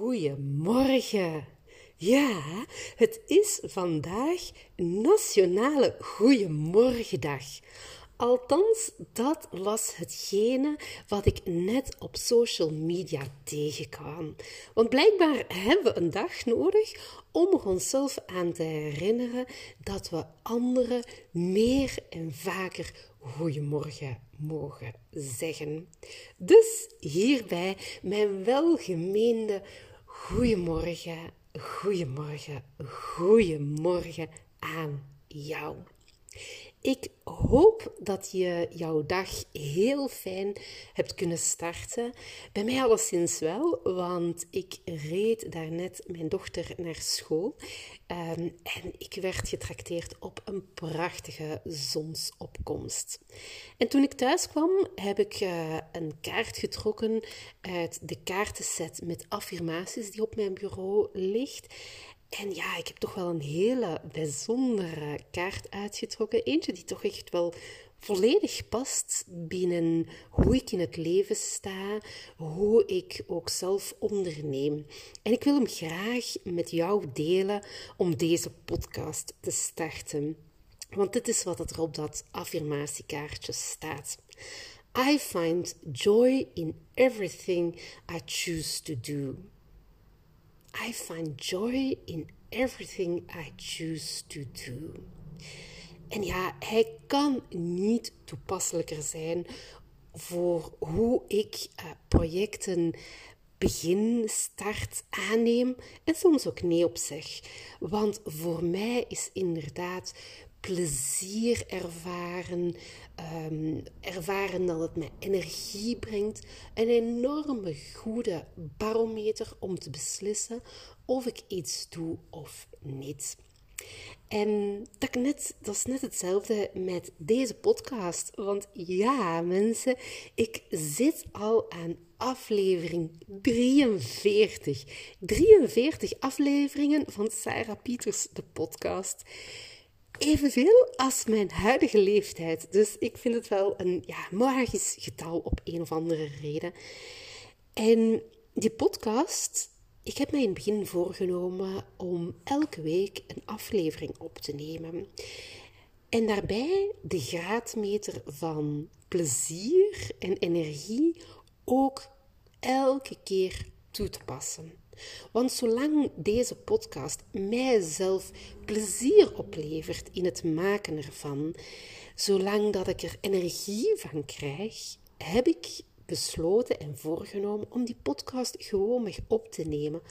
Goedemorgen. Ja, het is vandaag Nationale Goeiemorgendag. Althans, dat was hetgene wat ik net op social media tegenkwam. Want blijkbaar hebben we een dag nodig om onszelf aan te herinneren dat we anderen meer en vaker goeiemorgen mogen zeggen. Dus hierbij mijn welgemeende goeiemorgen, goeiemorgen, goeiemorgen aan jou. Ik hoop dat je jouw dag heel fijn hebt kunnen starten. Bij mij alleszins wel, want ik reed daarnet mijn dochter naar school. Um, en ik werd getrakteerd op een prachtige zonsopkomst. En toen ik thuis kwam, heb ik uh, een kaart getrokken uit de kaartenset met affirmaties die op mijn bureau ligt. En ja, ik heb toch wel een hele bijzondere kaart uitgetrokken. Eentje die toch echt wel volledig past binnen hoe ik in het leven sta, hoe ik ook zelf onderneem. En ik wil hem graag met jou delen om deze podcast te starten. Want dit is wat er op dat affirmatiekaartje staat. I find joy in everything I choose to do. I find joy in everything I choose to do. En ja, hij kan niet toepasselijker zijn voor hoe ik uh, projecten begin, start, aanneem en soms ook nee op zeg. Want voor mij is inderdaad plezier ervaren, um, ervaren dat het mij energie brengt, een enorme goede barometer om te beslissen of ik iets doe of niet. En dat, net, dat is net hetzelfde met deze podcast. Want ja, mensen, ik zit al aan aflevering 43. 43 afleveringen van Sarah Pieters, de podcast evenveel als mijn huidige leeftijd. Dus ik vind het wel een ja, magisch getal op een of andere reden. En die podcast, ik heb mij in het begin voorgenomen om elke week een aflevering op te nemen. En daarbij de graadmeter van plezier en energie ook elke keer toe te passen. Want zolang deze podcast mijzelf plezier oplevert in het maken ervan, zolang dat ik er energie van krijg, heb ik besloten en voorgenomen om die podcast gewoon op te nemen.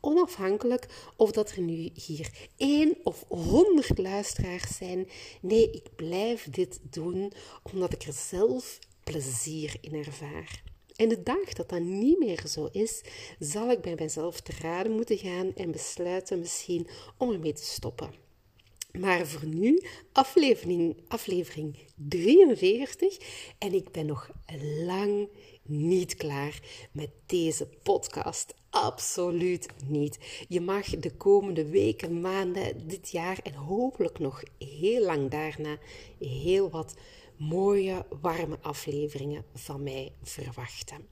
Onafhankelijk of dat er nu hier één of honderd luisteraars zijn. Nee, ik blijf dit doen omdat ik er zelf plezier in ervaar. En de dag dat dat niet meer zo is, zal ik bij mezelf te raden moeten gaan en besluiten misschien om ermee te stoppen. Maar voor nu aflevering, aflevering 43 en ik ben nog lang niet klaar met deze podcast. Absoluut niet. Je mag de komende weken, maanden, dit jaar en hopelijk nog heel lang daarna heel wat mooie, warme afleveringen van mij verwachten.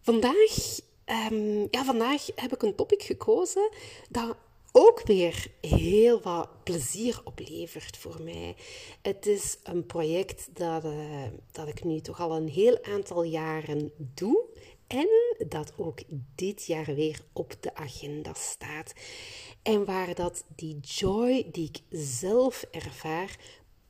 Vandaag, um, ja, vandaag heb ik een topic gekozen dat ook weer heel wat plezier oplevert voor mij. Het is een project dat, uh, dat ik nu toch al een heel aantal jaren doe. En dat ook dit jaar weer op de agenda staat. En waar dat die joy die ik zelf ervaar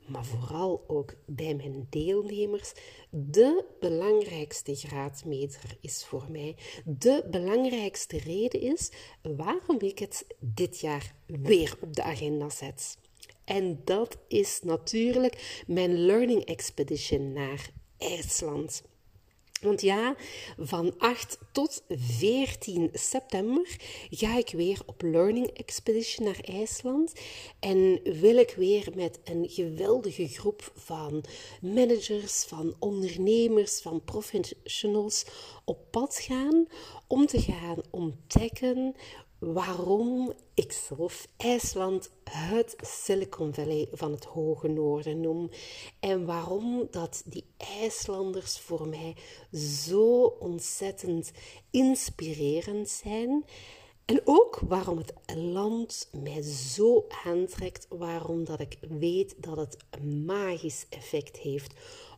maar vooral ook bij mijn deelnemers, de belangrijkste graadmeter is voor mij. De belangrijkste reden is waarom ik het dit jaar weer op de agenda zet. En dat is natuurlijk mijn Learning Expedition naar IJsland. Want ja, van 8 tot 14 september ga ik weer op Learning Expedition naar IJsland. En wil ik weer met een geweldige groep van managers, van ondernemers, van professionals op pad gaan. Om te gaan ontdekken waarom ik zelf IJsland het Silicon Valley van het Hoge Noorden noem en waarom dat die IJslanders voor mij zo ontzettend inspirerend zijn. En ook waarom het land mij zo aantrekt, waarom dat ik weet dat het een magisch effect heeft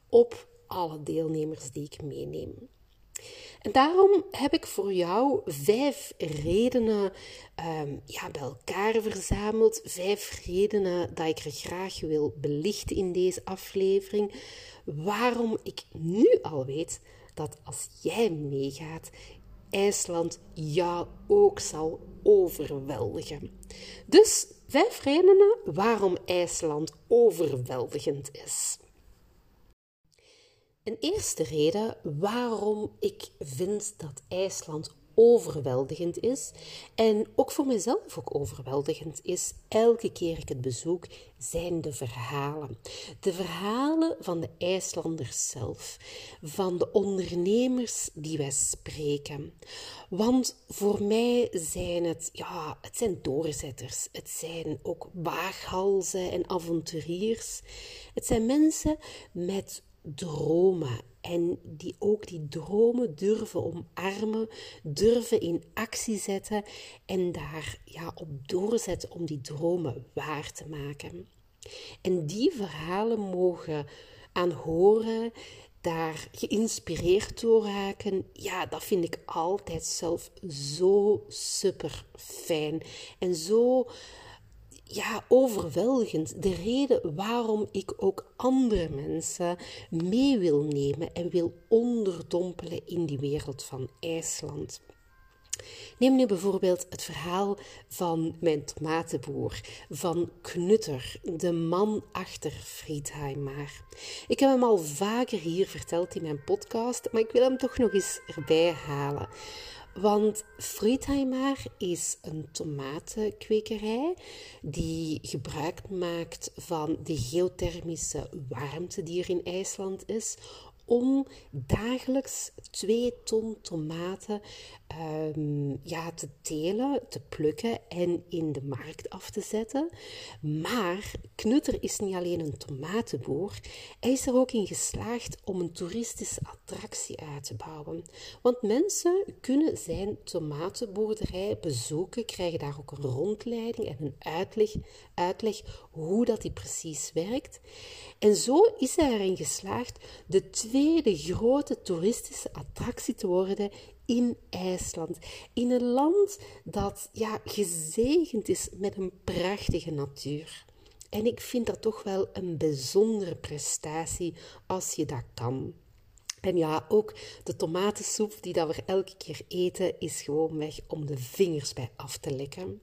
op alle deelnemers die ik meeneem. En daarom heb ik voor jou vijf redenen um, ja, bij elkaar verzameld. Vijf redenen dat ik er graag wil belichten in deze aflevering. Waarom ik nu al weet dat als jij meegaat, IJsland jou ook zal overweldigen. Dus vijf redenen waarom IJsland overweldigend is. Een eerste reden waarom ik vind dat IJsland overweldigend is en ook voor mezelf ook overweldigend is elke keer ik het bezoek, zijn de verhalen. De verhalen van de IJslanders zelf, van de ondernemers die wij spreken. Want voor mij zijn het, ja, het zijn doorzetters. Het zijn ook waaghalzen en avonturiers. Het zijn mensen met dromen en die ook die dromen durven omarmen, durven in actie zetten en daar ja, op doorzetten om die dromen waar te maken. En die verhalen mogen aan horen, daar geïnspireerd door raken, ja, dat vind ik altijd zelf zo super fijn en zo ja, overweldigend. De reden waarom ik ook andere mensen mee wil nemen en wil onderdompelen in die wereld van IJsland. Neem nu bijvoorbeeld het verhaal van mijn tomatenboer, van Knutter, de man achter Friedheimer. Ik heb hem al vaker hier verteld in mijn podcast, maar ik wil hem toch nog eens erbij halen. Want Friedheimer is een tomatenkwekerij die gebruik maakt van de geothermische warmte die er in IJsland is om dagelijks 2 ton tomaten um, ja, te telen, te plukken en in de markt af te zetten. Maar Knutter is niet alleen een tomatenboer, hij is er ook in geslaagd om een toeristische attractie uit te bouwen. Want mensen kunnen zijn tomatenboerderij bezoeken, krijgen daar ook een rondleiding en een uitleg, uitleg hoe dat die precies werkt. En zo is hij erin geslaagd de tweede grote toeristische attractie te worden in IJsland. In een land dat ja, gezegend is met een prachtige natuur. En ik vind dat toch wel een bijzondere prestatie als je dat kan. En ja, ook de tomatensoep die dat we elke keer eten, is gewoon weg om de vingers bij af te likken.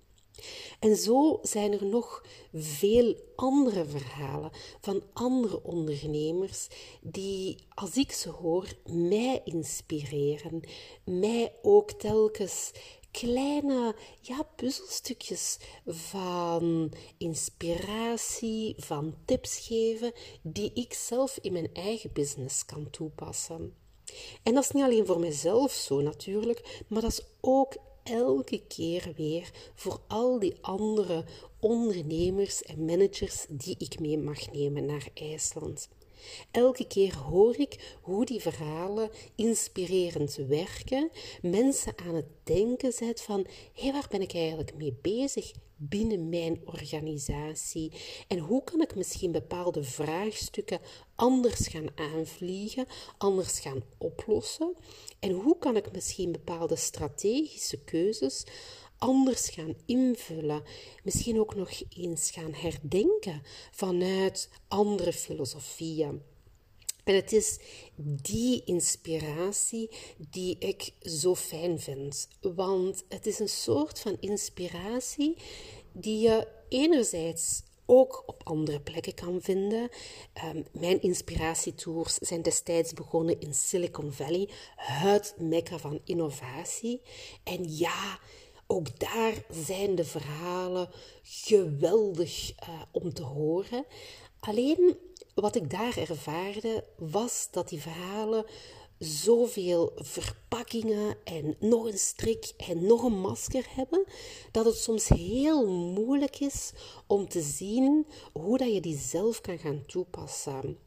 En zo zijn er nog veel andere verhalen van andere ondernemers die, als ik ze hoor, mij inspireren, mij ook telkens kleine ja, puzzelstukjes van inspiratie, van tips geven, die ik zelf in mijn eigen business kan toepassen. En dat is niet alleen voor mezelf zo natuurlijk, maar dat is ook elke keer weer voor al die andere ondernemers en managers die ik mee mag nemen naar IJsland. Elke keer hoor ik hoe die verhalen inspirerend werken, mensen aan het denken zet van hé, hey, waar ben ik eigenlijk mee bezig binnen mijn organisatie en hoe kan ik misschien bepaalde vraagstukken anders gaan aanvliegen, anders gaan oplossen en hoe kan ik misschien bepaalde strategische keuzes anders gaan invullen. Misschien ook nog eens gaan herdenken vanuit andere filosofieën. En het is die inspiratie die ik zo fijn vind. Want het is een soort van inspiratie die je enerzijds ook op andere plekken kan vinden. Um, mijn inspiratietours zijn destijds begonnen in Silicon Valley, het mekka van innovatie. En ja, ook daar zijn de verhalen geweldig uh, om te horen. Alleen wat ik daar ervaarde was dat die verhalen zoveel verpakkingen en nog een strik en nog een masker hebben, dat het soms heel moeilijk is om te zien hoe dat je die zelf kan gaan toepassen.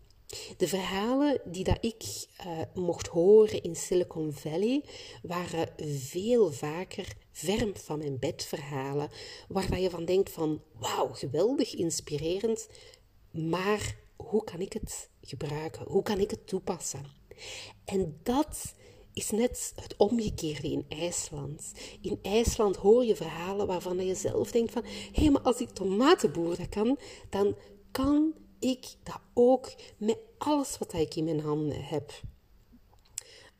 De verhalen die dat ik uh, mocht horen in Silicon Valley waren veel vaker verm van mijn bed verhalen, waar dat je van denkt van wauw, geweldig, inspirerend, maar hoe kan ik het gebruiken? Hoe kan ik het toepassen? En dat is net het omgekeerde in IJsland. In IJsland hoor je verhalen waarvan je zelf denkt van hé, maar als ik tomatenboeren kan, dan kan ik dat ook met alles wat ik in mijn handen heb.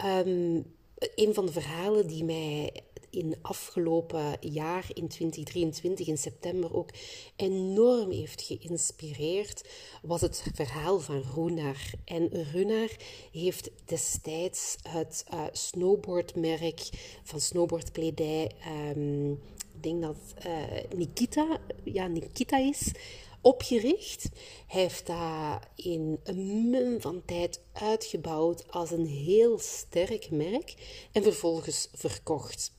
Um, een van de verhalen die mij in afgelopen jaar, in 2023, in september ook enorm heeft geïnspireerd, was het verhaal van Runar. En Runar heeft destijds het uh, snowboardmerk van snowboardkledij, um, ik denk dat uh, Nikita, ja, Nikita is, opgericht. Hij heeft dat in een mum van tijd uitgebouwd als een heel sterk merk en vervolgens verkocht.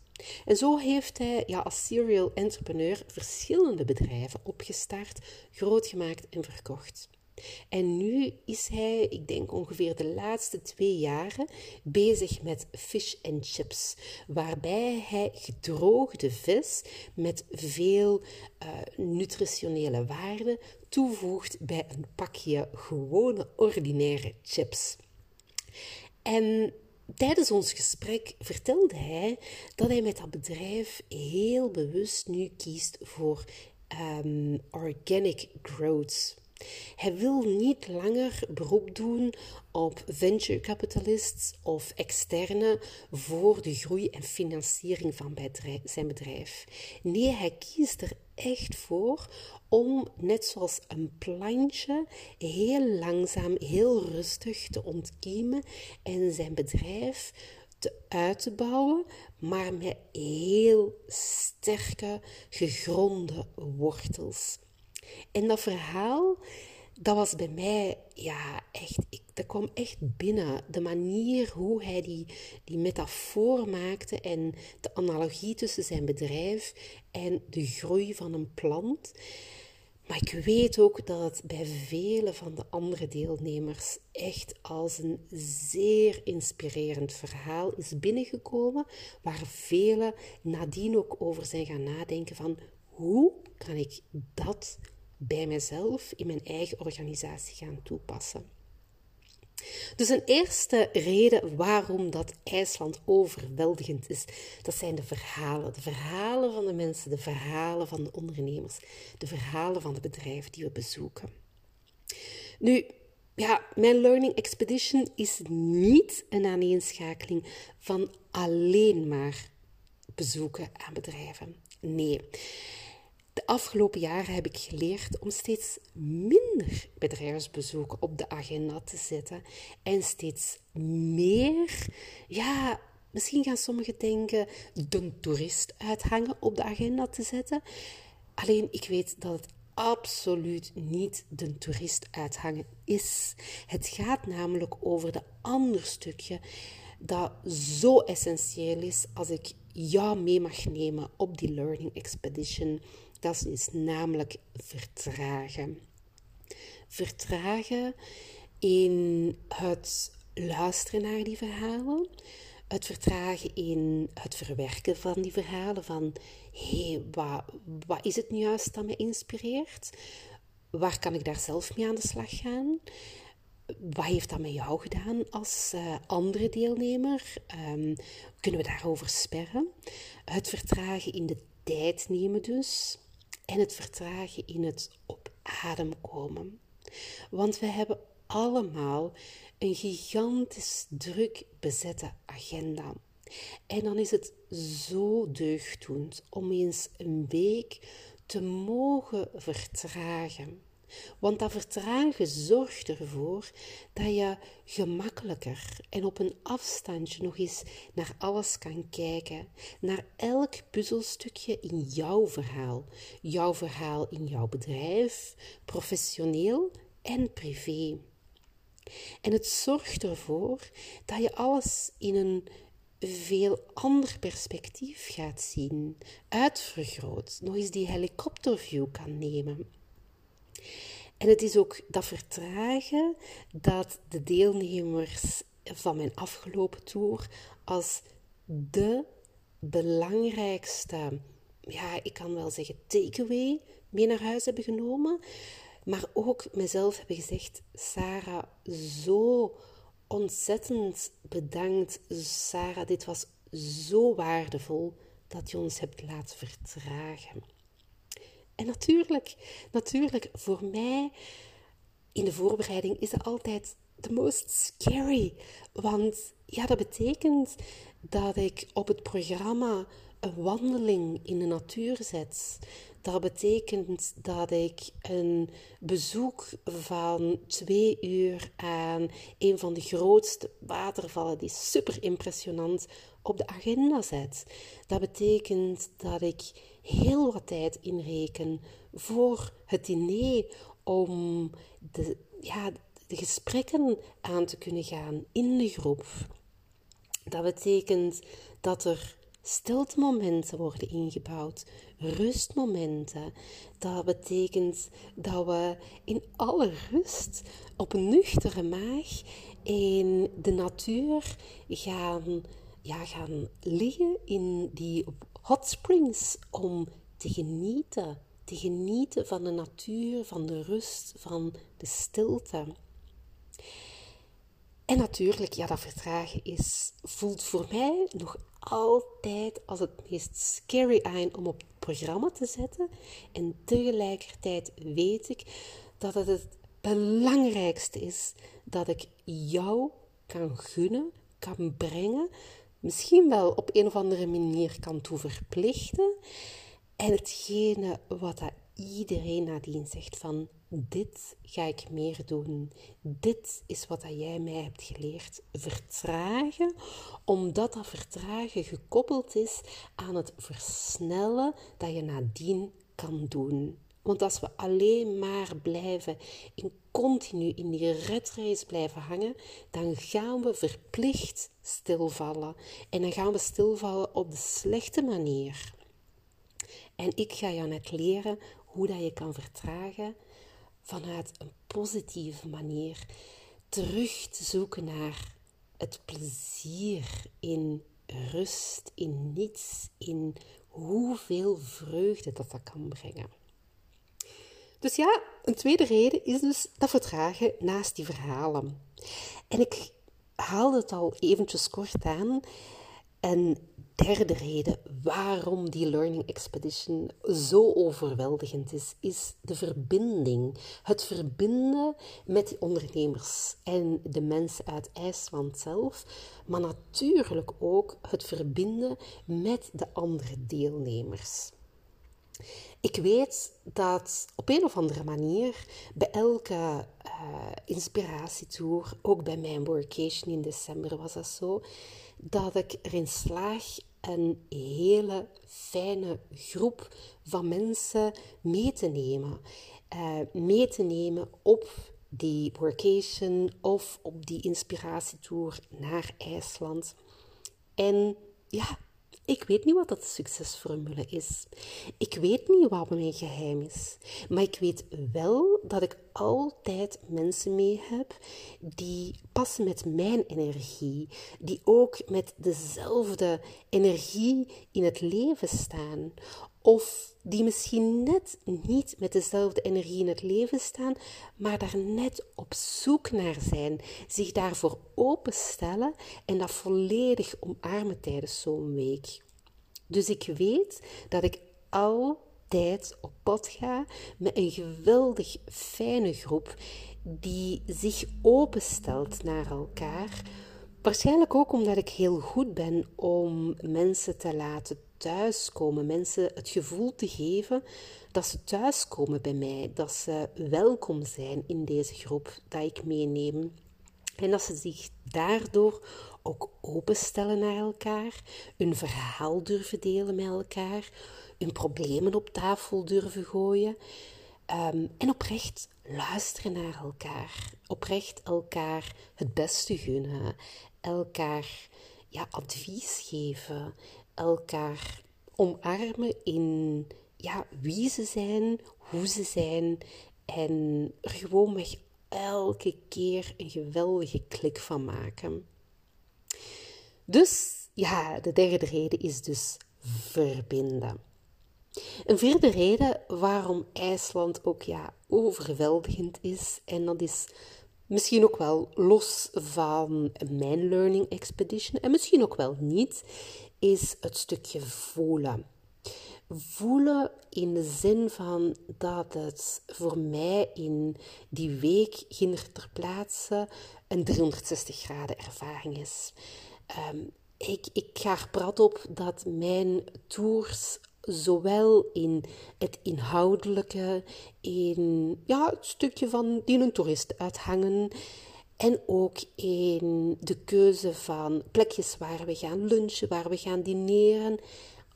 En zo heeft hij ja, als serial entrepreneur verschillende bedrijven opgestart, grootgemaakt en verkocht. En nu is hij, ik denk ongeveer de laatste twee jaren, bezig met fish and chips, waarbij hij gedroogde vis met veel uh, nutritionele waarde toevoegt bij een pakje gewone ordinaire chips. En tijdens ons gesprek vertelde hij dat hij met dat bedrijf heel bewust nu kiest voor um, organic growth. Hij wil niet langer beroep doen op venture capitalists of externe voor de groei en financiering van zijn bedrijf. Nee, hij kiest er echt voor om, net zoals een plantje, heel langzaam, heel rustig te ontkiemen en zijn bedrijf te uit te bouwen, maar met heel sterke, gegronde wortels. En dat verhaal, dat was bij mij, ja, echt, ik, dat kwam echt binnen. De manier hoe hij die, die metafoor maakte en de analogie tussen zijn bedrijf en de groei van een plant. Maar ik weet ook dat het bij vele van de andere deelnemers echt als een zeer inspirerend verhaal is binnengekomen, waar velen nadien ook over zijn gaan nadenken van hoe kan ik dat bij mezelf in mijn eigen organisatie gaan toepassen. Dus een eerste reden waarom dat IJsland overweldigend is, dat zijn de verhalen. De verhalen van de mensen, de verhalen van de ondernemers, de verhalen van de bedrijven die we bezoeken. Nu, ja, mijn Learning Expedition is niet een aaneenschakeling van alleen maar bezoeken aan bedrijven. Nee. De afgelopen jaren heb ik geleerd om steeds minder bedrijfsbezoeken op de agenda te zetten en steeds meer, ja, misschien gaan sommigen denken, de toerist uithangen op de agenda te zetten. Alleen ik weet dat het absoluut niet de toerist uithangen is. Het gaat namelijk over de ander stukje dat zo essentieel is als ik jou mee mag nemen op die learning expedition dat is namelijk vertragen. Vertragen in het luisteren naar die verhalen, het vertragen in het verwerken van die verhalen, van hé, hey, wat, is het nu juist dat me inspireert? Waar kan ik daar zelf mee aan de slag gaan? Wat heeft dat met jou gedaan als uh, andere deelnemer? Um, kunnen we daarover sperren? Het vertragen in de tijd nemen dus en het vertragen in het op adem komen. Want we hebben allemaal een gigantisch druk bezette agenda. En dan is het zo deugdoend om eens een week te mogen vertragen. Want dat vertragen zorgt ervoor dat je gemakkelijker en op een afstandje nog eens naar alles kan kijken, naar elk puzzelstukje in jouw verhaal, jouw verhaal in jouw bedrijf, professioneel en privé. En het zorgt ervoor dat je alles in een veel ander perspectief gaat zien, uitvergroot, nog eens die helikopterview kan nemen. En het is ook dat vertragen dat de deelnemers van mijn afgelopen tour als de belangrijkste, ja, ik kan wel zeggen, takeaway mee naar huis hebben genomen. Maar ook mezelf hebben gezegd: Sarah, zo ontzettend bedankt. Sarah, dit was zo waardevol dat je ons hebt laten vertragen. En natuurlijk, natuurlijk, voor mij in de voorbereiding is het altijd the most scary. Want ja, dat betekent dat ik op het programma een wandeling in de natuur zet. Dat betekent dat ik een bezoek van twee uur aan een van de grootste watervallen, die super impressionant, op de agenda zet. Dat betekent dat ik heel wat tijd inreken voor het diner om de, ja, de gesprekken aan te kunnen gaan in de groep. Dat betekent dat er stiltemomenten worden ingebouwd, rustmomenten. Dat betekent dat we in alle rust op een nuchtere maag in de natuur gaan, ja, gaan liggen in die hot springs om te genieten. Te genieten van de natuur, van de rust, van de stilte. En natuurlijk, ja, dat vertragen is, voelt voor mij nog altijd als het meest scary aan om op het programma te zetten. En tegelijkertijd weet ik dat het het belangrijkste is dat ik jou kan gunnen, kan brengen, misschien wel op een of andere manier kan toe verplichten. En hetgene wat dat iedereen nadien zegt van dit ga ik meer doen. Dit is wat dat jij mij hebt geleerd. Vertragen, omdat dat vertragen gekoppeld is aan het versnellen dat je nadien kan doen. Want als we alleen maar blijven in continu in die redrace blijven hangen, dan gaan we verplicht stilvallen. En dan gaan we stilvallen op de slechte manier. En ik ga jou net leren hoe dat je kan vertragen vanuit een positieve manier. Terug te zoeken naar het plezier in rust, in niets, in hoeveel vreugde dat dat kan brengen. Dus ja, een tweede reden is dus dat vertragen naast die verhalen. En ik haalde het al eventjes kort aan. En derde reden waarom die Learning Expedition zo overweldigend is, is de verbinding. Het verbinden met die ondernemers en de mensen uit IJsland zelf, maar natuurlijk ook het verbinden met de andere deelnemers. Ik weet dat op een of andere manier bij elke uh, inspiratietour, ook bij mijn workation in december was dat zo, dat ik erin slaag een hele fijne groep van mensen mee te nemen. Uh, mee te nemen op die workation of op die inspiratietour naar IJsland. En ja, ik weet niet wat dat succesformule is. Ik weet niet wat mijn geheim is. Maar ik weet wel dat ik altijd mensen mee heb die passen met mijn energie. Die ook met dezelfde energie in het leven staan. Of die misschien net niet met dezelfde energie in het leven staan, maar daar net op zoek naar zijn, zich daarvoor openstellen en dat volledig omarmen tijdens zo'n week. Dus ik weet dat ik altijd op pad ga met een geweldig fijne groep die zich openstelt naar elkaar. Waarschijnlijk ook omdat ik heel goed ben om mensen te laten thuiskomen, mensen het gevoel te geven dat ze thuiskomen bij mij, dat ze welkom zijn in deze groep dat ik meeneem. En dat ze zich daardoor ook openstellen naar elkaar, hun verhaal durven delen met elkaar, hun problemen op tafel durven gooien. Ehm, en oprecht luisteren naar elkaar. Oprecht elkaar het beste gunnen. Elkaar ja, advies geven. Elkaar omarmen in ja, wie ze zijn, hoe ze zijn. En er gewoonweg elke keer een geweldige klik van maken. Dus ja, de derde reden is dus verbinden. Een vierde reden waarom IJsland ook ja, overweldigend is, en dat is misschien ook wel los van mijn Learning Expedition, en misschien ook wel niet, is het stukje voelen. Voelen in de zin van dat het voor mij in die week ging er ter plaatse een 360 graden ervaring is. Ehm, ik, ik ga er prat op dat mijn tours zowel in het inhoudelijke, in ja, het stukje van die een toerist uithangen, en ook in de keuze van plekjes waar we gaan lunchen, waar we gaan dineren,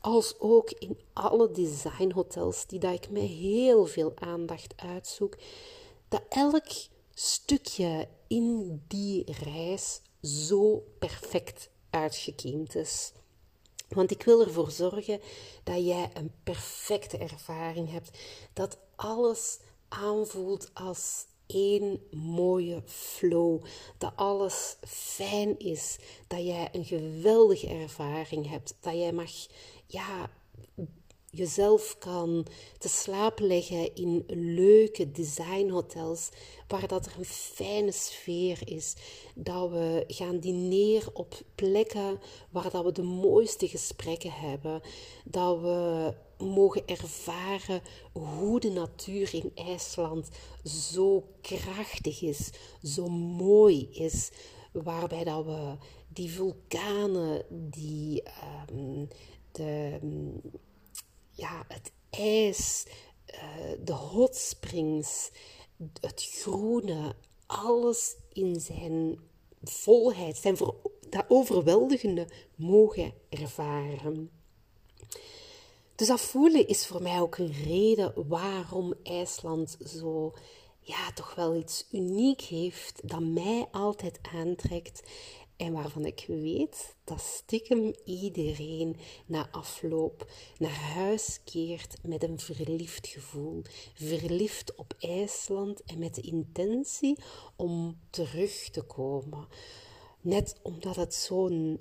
als ook in alle designhotels die dat ik met heel veel aandacht uitzoek, dat elk stukje in die reis zo perfect uitgekiemd is. Want ik wil ervoor zorgen dat jij een perfecte ervaring hebt. Dat alles aanvoelt als één mooie flow. Dat alles fijn is. Dat jij een geweldige ervaring hebt. Dat jij mag ja, jezelf kan te slapen leggen in leuke designhotels waar dat er een fijne sfeer is. Dat we gaan dineren op plekken waar dat we de mooiste gesprekken hebben. Dat we mogen ervaren hoe de natuur in IJsland zo krachtig is, zo mooi is. Waarbij dat we die vulkanen, die, um, de, ja, het ijs, uh, de hot springs, het groene, alles in zijn volheid, zijn dat overweldigende mogen ervaren. Dus dat voelen is voor mij ook een reden waarom IJsland zo, ja, toch wel iets uniek heeft dat mij altijd aantrekt en waarvan ik weet dat stiekem iedereen na afloop naar huis keert met een verliefd gevoel. Verliefd op IJsland en met de intentie om terug te komen. Net omdat het zo'n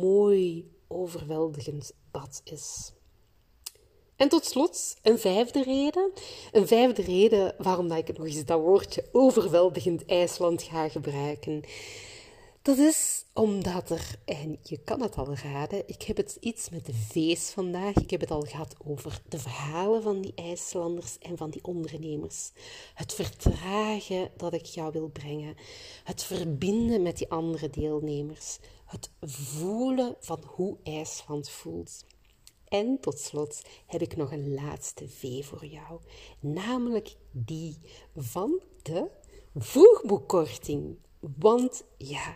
mooi, overweldigend bad is. En tot slot, een vijfde reden. Een vijfde reden waarom dat ik nog eens dat woordje overweldigend IJsland ga gebruiken. Dat is omdat er, en je kan het al raden, ik heb het iets met de V's vandaag. Ik heb het al gehad over de verhalen van die IJslanders en van die ondernemers. Het vertragen dat ik jou wil brengen. Het verbinden met die andere deelnemers. Het voelen van hoe IJsland voelt. En tot slot heb ik nog een laatste V voor jou, namelijk die van de vroegboekkorting. Want ja,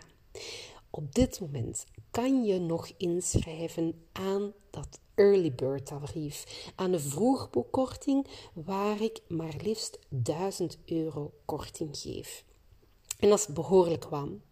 op dit moment kan je nog inschrijven aan dat early bird tarief, aan de vroegboekkorting waar ik maar liefst 1000 euro korting geef. En dat is behoorlijk warm.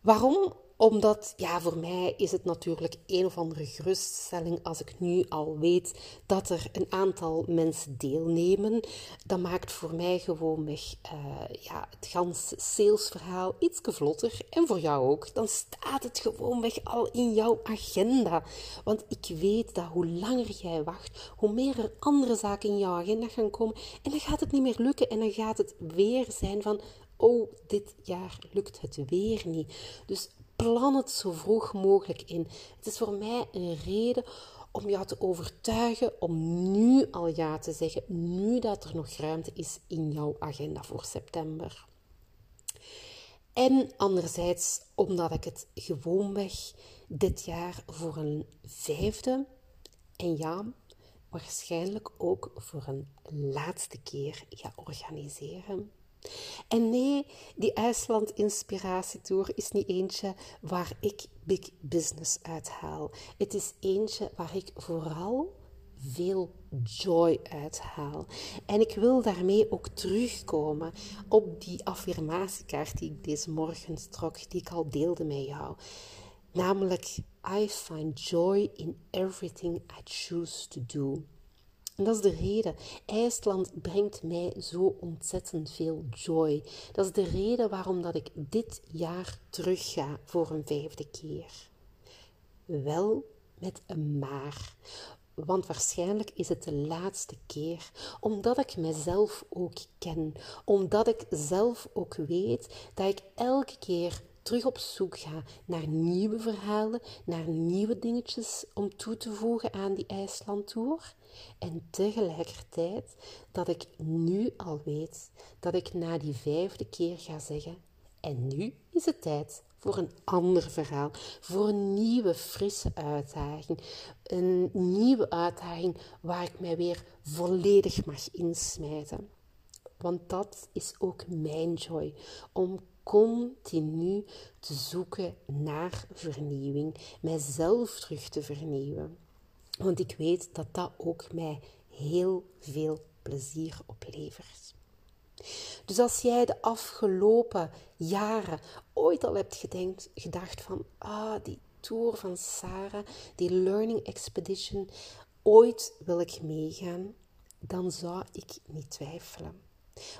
Waarom? Omdat, ja, voor mij is het natuurlijk een of andere geruststelling als ik nu al weet dat er een aantal mensen deelnemen. Dat maakt voor mij gewoonweg uh, ja, het ganse salesverhaal iets vlotter. En voor jou ook. Dan staat het gewoonweg al in jouw agenda. Want ik weet dat hoe langer jij wacht, hoe meer er andere zaken in jouw agenda gaan komen. En dan gaat het niet meer lukken. En dan gaat het weer zijn van, oh, dit jaar lukt het weer niet. Dus plan het zo vroeg mogelijk in. Het is voor mij een reden om jou te overtuigen om nu al ja te zeggen, nu dat er nog ruimte is in jouw agenda voor september. En anderzijds omdat ik het gewoonweg dit jaar voor een vijfde en ja, waarschijnlijk ook voor een laatste keer ga organiseren. En nee, die IJsland Inspiratietour is niet eentje waar ik big business uithaal. Het is eentje waar ik vooral veel joy uithaal. En ik wil daarmee ook terugkomen op die affirmatiekaart die ik deze morgen trok, die ik al deelde met jou. Namelijk, I find joy in everything I choose to do. Dat is de reden. IJsland brengt mij zo ontzettend veel joy. Dat is de reden waarom dat ik dit jaar terug ga voor een vijfde keer. Wel met een maar. Want waarschijnlijk is het de laatste keer, omdat ik mezelf ook ken, omdat ik zelf ook weet dat ik elke keer terug op zoek ga naar nieuwe verhalen, naar nieuwe dingetjes om toe te voegen aan die IJslandtour. En tegelijkertijd dat ik nu al weet dat ik na die vijfde keer ga zeggen: En nu is het tijd voor een ander verhaal, voor een nieuwe, frisse uitdaging. Een nieuwe uitdaging waar ik mij weer volledig mag insmijten. Want dat is ook mijn joy, om continu te zoeken naar vernieuwing, mijzelf terug te vernieuwen. Want ik weet dat dat ook mij heel veel plezier oplevert. Dus als jij de afgelopen jaren ooit al hebt gedenkt, gedacht van, ah, die tour van Sarah, die Learning Expedition, ooit wil ik meegaan, dan zou ik niet twijfelen.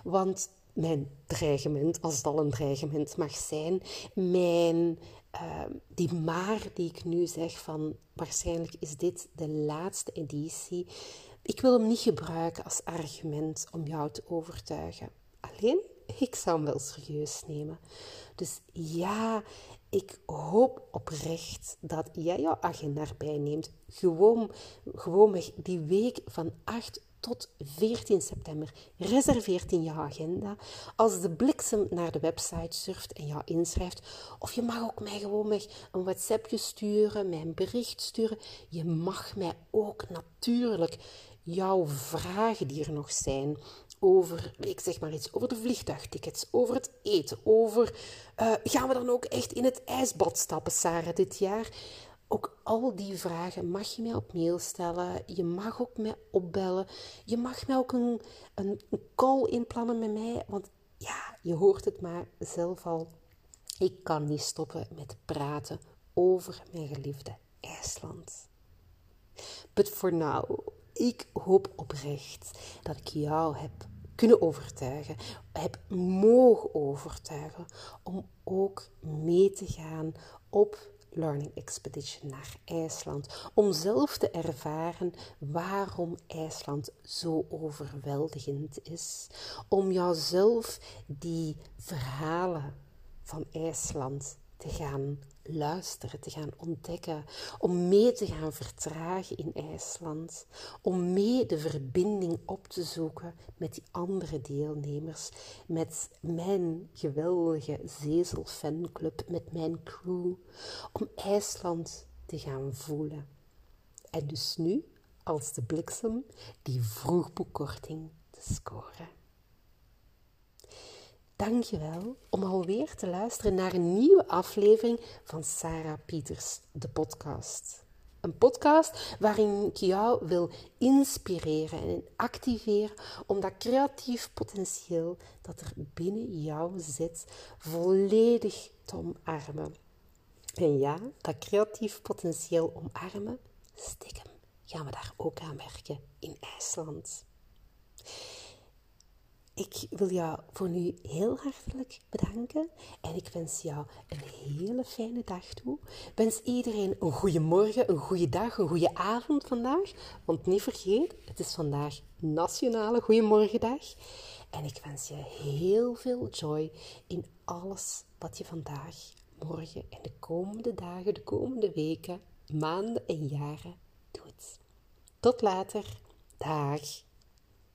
Want mijn dreigement, als het al een dreigement mag zijn, mijn, uh, die maar die ik nu zeg van waarschijnlijk is dit de laatste editie, ik wil hem niet gebruiken als argument om jou te overtuigen. Alleen, ik zou hem wel serieus nemen. Dus ja, ik hoop oprecht dat jij jouw agenda erbij neemt. Gewoon, gewoon die week van 8 tot 14 september. Reserveert in je agenda. Als de bliksem naar de website surft en jou inschrijft. Of je mag ook mij gewoon een WhatsAppje sturen, mij een bericht sturen. Je mag mij ook natuurlijk jouw vragen die er nog zijn over, ik zeg maar iets, over de vliegtuigtickets, over het eten, over uh, gaan we dan ook echt in het ijsbad stappen, Sarah, dit jaar? Ook al die vragen mag je mij op mail stellen. Je mag ook mij opbellen. Je mag mij ook een, een, call inplannen met mij. Want ja, je hoort het maar zelf al. Ik kan niet stoppen met praten over mijn geliefde IJsland. But for now, ik hoop oprecht dat ik jou heb kunnen overtuigen, heb mogen overtuigen om ook mee te gaan op Learning Expedition naar IJsland. Om zelf te ervaren waarom IJsland zo overweldigend is. Om jouzelf die verhalen van IJsland te gaan luisteren, te gaan ontdekken, om mee te gaan vertragen in IJsland, om mee de verbinding op te zoeken met die andere deelnemers, met mijn geweldige Zezel fanclub, met mijn crew, om IJsland te gaan voelen. En dus nu, als de bliksem, die vroegboekkorting te scoren. Dankjewel om alweer te luisteren naar een nieuwe aflevering van Sarah Pieters, de podcast. Een podcast waarin ik jou wil inspireren en activeren om dat creatief potentieel dat er binnen jou zit volledig te omarmen. En ja, dat creatief potentieel omarmen, stiekem gaan we daar ook aan werken in IJsland. Ik wil jou voor nu heel hartelijk bedanken en ik wens jou een hele fijne dag toe. Ik wens iedereen een goede morgen, een goede dag, een goede avond vandaag. Want niet vergeet, het is vandaag Nationale Goedemorgendag. En ik wens je heel veel joy in alles wat je vandaag, morgen en de komende dagen, de komende weken, maanden en jaren doet. Tot later. Dag.